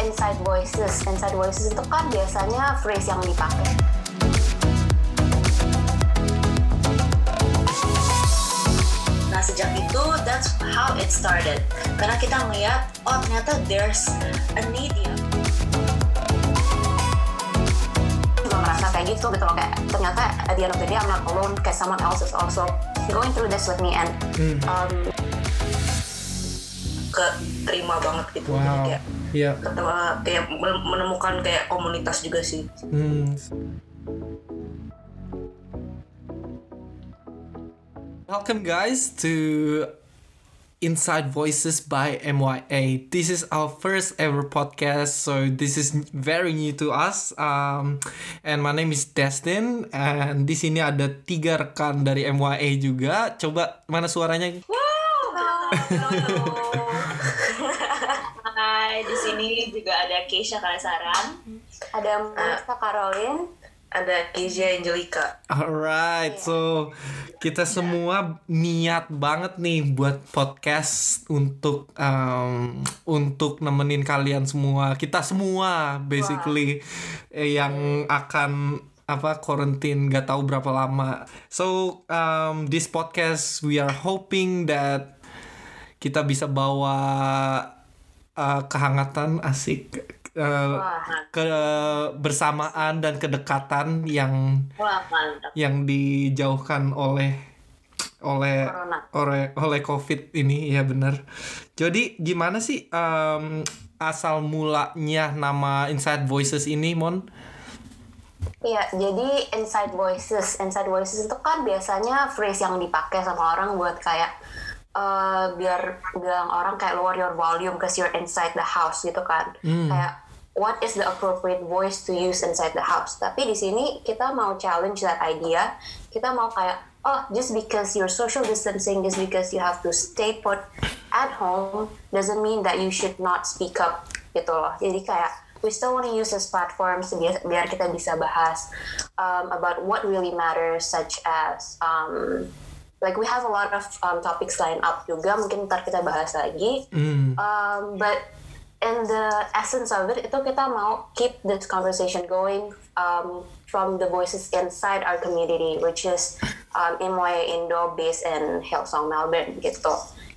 inside voices. Inside voices itu kan biasanya phrase yang dipakai. Nah sejak itu that's how it started. Karena kita melihat oh ternyata there's a need ya. Juga merasa kayak gitu gitu loh kayak ternyata at the end of the day I'm not alone. Kayak someone else is also going through this with me and um, ke terima banget gitu Wow. kayak Iya. ketemu kayak men- menemukan kayak komunitas juga sih. Hmm. Welcome guys to Inside Voices by MYA. This is our first ever podcast, so this is very new to us. Um, and my name is Destin, and di sini ada tiga rekan dari MYA juga. Coba mana suaranya? Hai, di sini juga ada Keisha Kalesaran, ada Monica Caroline. ada Keisha Angelica. Alright, so kita semua niat banget nih buat podcast untuk um, untuk nemenin kalian semua, kita semua basically eh, yang akan apa quarantine gak tahu berapa lama. So um, this podcast we are hoping that kita bisa bawa uh, kehangatan asik uh, kebersamaan dan kedekatan yang Wah mantap. yang dijauhkan oleh oleh Corona. oleh oleh covid ini ya benar jadi gimana sih em, asal mulanya nama Inside Voices ini Mon Iya, jadi inside voices, inside voices itu kan biasanya phrase yang dipakai sama orang buat kayak eh, biar bilang orang kayak lower your volume because you're inside the house gitu kan. Kayak what is the appropriate voice to use inside the house. Tapi di sini kita mau challenge that idea. Kita mau kayak oh just because you're social distancing, just because you have to stay put at home doesn't mean that you should not speak up gitu loh. Jadi kayak we still want to use this platform biar, biar kita bisa bahas um, about what really matters such as um, like we have a lot of um, topics lined up juga. Mungkin ntar kita bahas lagi. Um, but in the essence of it itu kita mau keep this conversation going um, from the voices inside our community which is um, Imoy Indo based in Hillsong Melbourne gitu.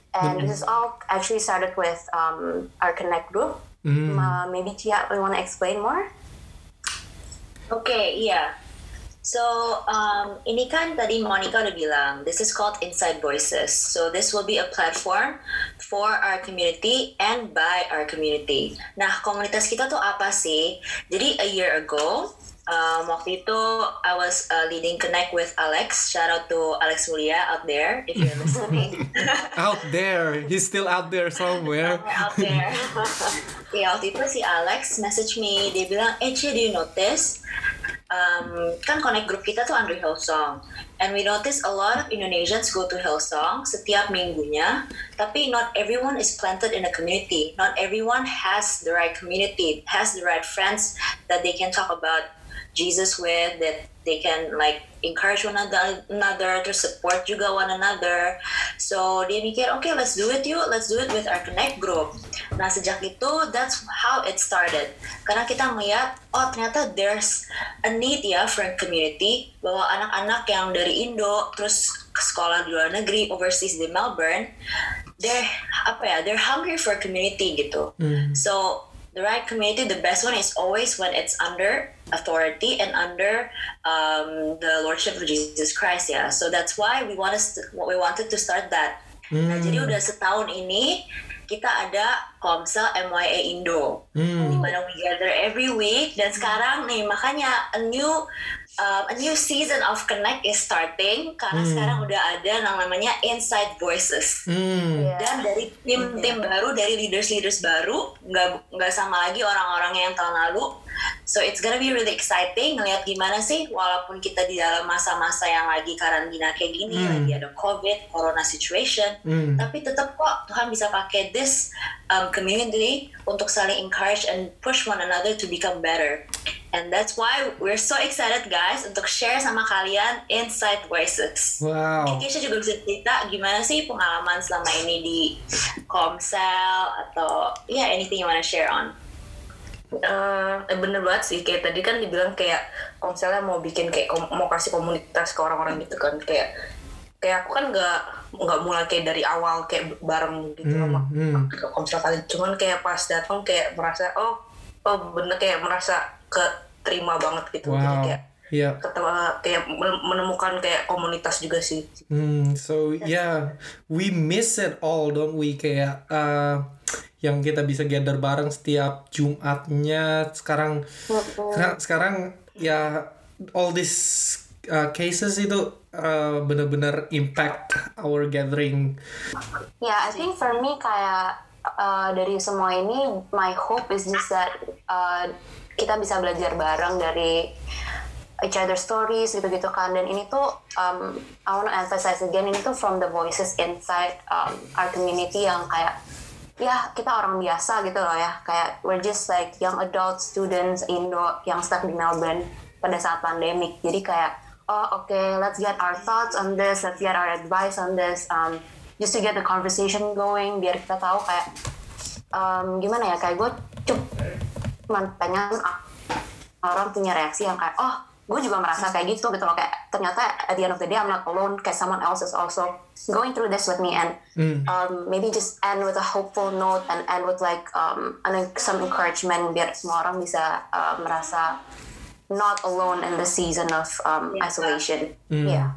And this is all actually started with um, our connect group. Uh, maybe Chia, we want to explain more? okay iya. So, um, ini kan tadi Monica udah bilang, this is called Inside Voices. So, this will be a platform for our community and by our community. Nah, komunitas kita tuh apa sih? Jadi, a year ago, um, waktu itu I was uh, leading Connect with Alex. Shout out to Alex Mulia out there if you're listening. out there he's still out there somewhere out there. ya waktu itu si Alex message me, dia bilang, eh Cie, do you notice? Um, kan connect group kita tuh under Hillsong. And we notice a lot of Indonesians go to Hillsong setiap minggunya, tapi not everyone is planted in a community. Not everyone has the right community, has the right friends that they can talk about Jesus with, that they can like encourage one another, to support juga one another. So dia mikir, okay, let's do it yuk, let's do it with our connect group. Nah sejak itu, that's how it started. Karena kita melihat, oh ternyata there's a need ya for a community, bahwa anak-anak yang dari Indo terus ke sekolah di luar negeri, overseas di Melbourne, they're apa ya, they're hungry for community gitu. So the right community, the best one is always when it's under authority and under um, the lordship of Jesus Christ ya. So that's why we want us we wanted to start that. Nah, jadi udah setahun ini kita ada Komsel MYA Indo, di mana we gather every week. Dan sekarang nih makanya a new um, a new season of Connect is starting. Karena sekarang udah ada yang namanya Inside Voices. Hmm. dan dari tim-tim baru dari leaders-leaders baru nggak nggak sama lagi orang-orang yang tahun lalu. So it's gonna be really exciting ngelihat gimana sih walaupun kita di dalam masa-masa yang lagi karantina kayak gini lagi ada covid corona situation. Hmm. tapi tetap kok Tuhan bisa pakai this um, community untuk saling encourage and push one another to become better. And that's why we're so excited guys untuk share sama kalian Inside Voices. Wow. Keisha juga bisa cerita gimana sih pengalaman selama ini di Komsel atau ya yeah, anything you wanna share on. Eh, eh, bener banget sih. Kayak tadi kan dibilang kayak kalau misalnya mau bikin kayak kom- mau kasih komunitas ke orang-orang gitu kan. Kayak kayak aku kan nggak nggak mulai kayak dari awal kayak bareng gitu Hmm, sama hmm. kalian cuman kayak pas datang kayak merasa oh oh bener kayak merasa keterima banget gitu jadi Wow. kayak Yeah. ketemu kayak men- menemukan kayak komunitas juga sih Hmm, so yeah, we miss it all, don't we? Kayak uh, yang kita bisa gather bareng setiap Jumatnya. Sekarang, sekarang, sekarang ya all these uh, cases itu uh, benar-benar impact our gathering. Ya, I think for me kayak uh, dari semua ini, my hope is just that uh, kita bisa belajar bareng dari each other stories gitu-gitu kan. Dan ini tuh, um, I wanna emphasize again, ini tuh from the voices inside um, our community yang kayak ya kita orang biasa gitu loh ya kayak we're just like young adult students Indo yang stuck di Melbourne pada saat pandemic jadi kayak oh oke let's get our thoughts on this. Let's get our advice on this um, just to get the conversation going biar kita tahu kayak um, gimana ya kayak gue cuma pengen orang punya reaksi yang kayak oh gue juga merasa kayak gitu gitu loh. Kayak ternyata at the end of the day I'm not alone kayak someone else is also going through this with me and um, maybe just end with a hopeful note and end with like um, an, some encouragement biar semua orang bisa uh, merasa not alone in the season of um, isolation yeah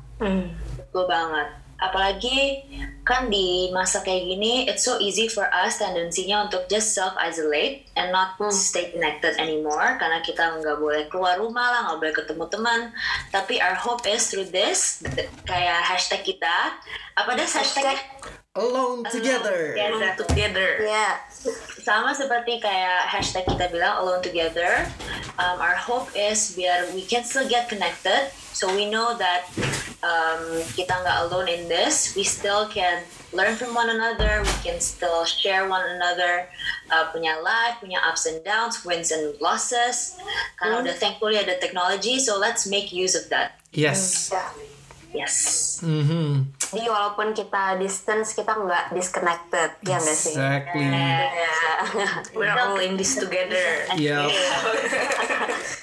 Betul banget. Apalagi kan di masa kayak gini, it's so easy for us tendensinya untuk just self-isolate and not stay connected anymore karena kita nggak boleh keluar rumah lah, nggak boleh ketemu teman. Tapi our hope is through this, th- kayak hashtag kita, apa deh hashtagnya? Alone together. Together. together yeah sama seperti kayak hashtag kita bilang alone together um, our hope is biar we can still get connected. So we know that um, kita nggak alone in this. We still can learn from one another. We can still share one another uh, punya life punya ups and downs wins and losses. Karena udah thankfully ada technology so let's make use of that. Yes. yeah. Yes. Mhm. jadi walaupun kita distance kita nggak disconnected. Ya nggak sih? Exactly. yeah. we're all in this together. Yeah.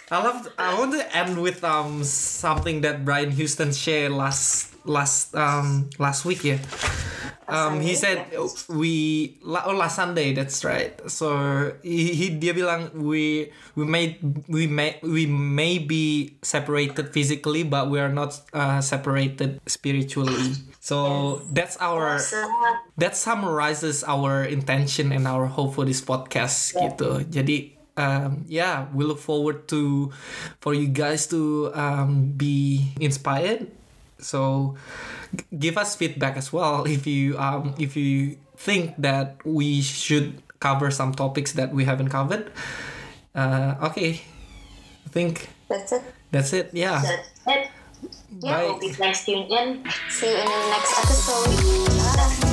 I love. I want to end with um something that Brian Houston shared last last um last week. Yeah. Um, he said we la- oh last Sunday. That's right. So he, he dia bilang we we may we may we may be separated physically, but we are not uh, separated spiritually. So that's our that summarizes our intention and our hope for this podcast gitu. Jadi um, yeah, we look forward to for you guys to um, be inspired. So give us feedback as well if you um, if you think that we should cover some topics that we haven't covered. Uh, okay, I think that's it that's it. Yeah. that's it Yeah. Bye. hope you guys tune in see you in the next episode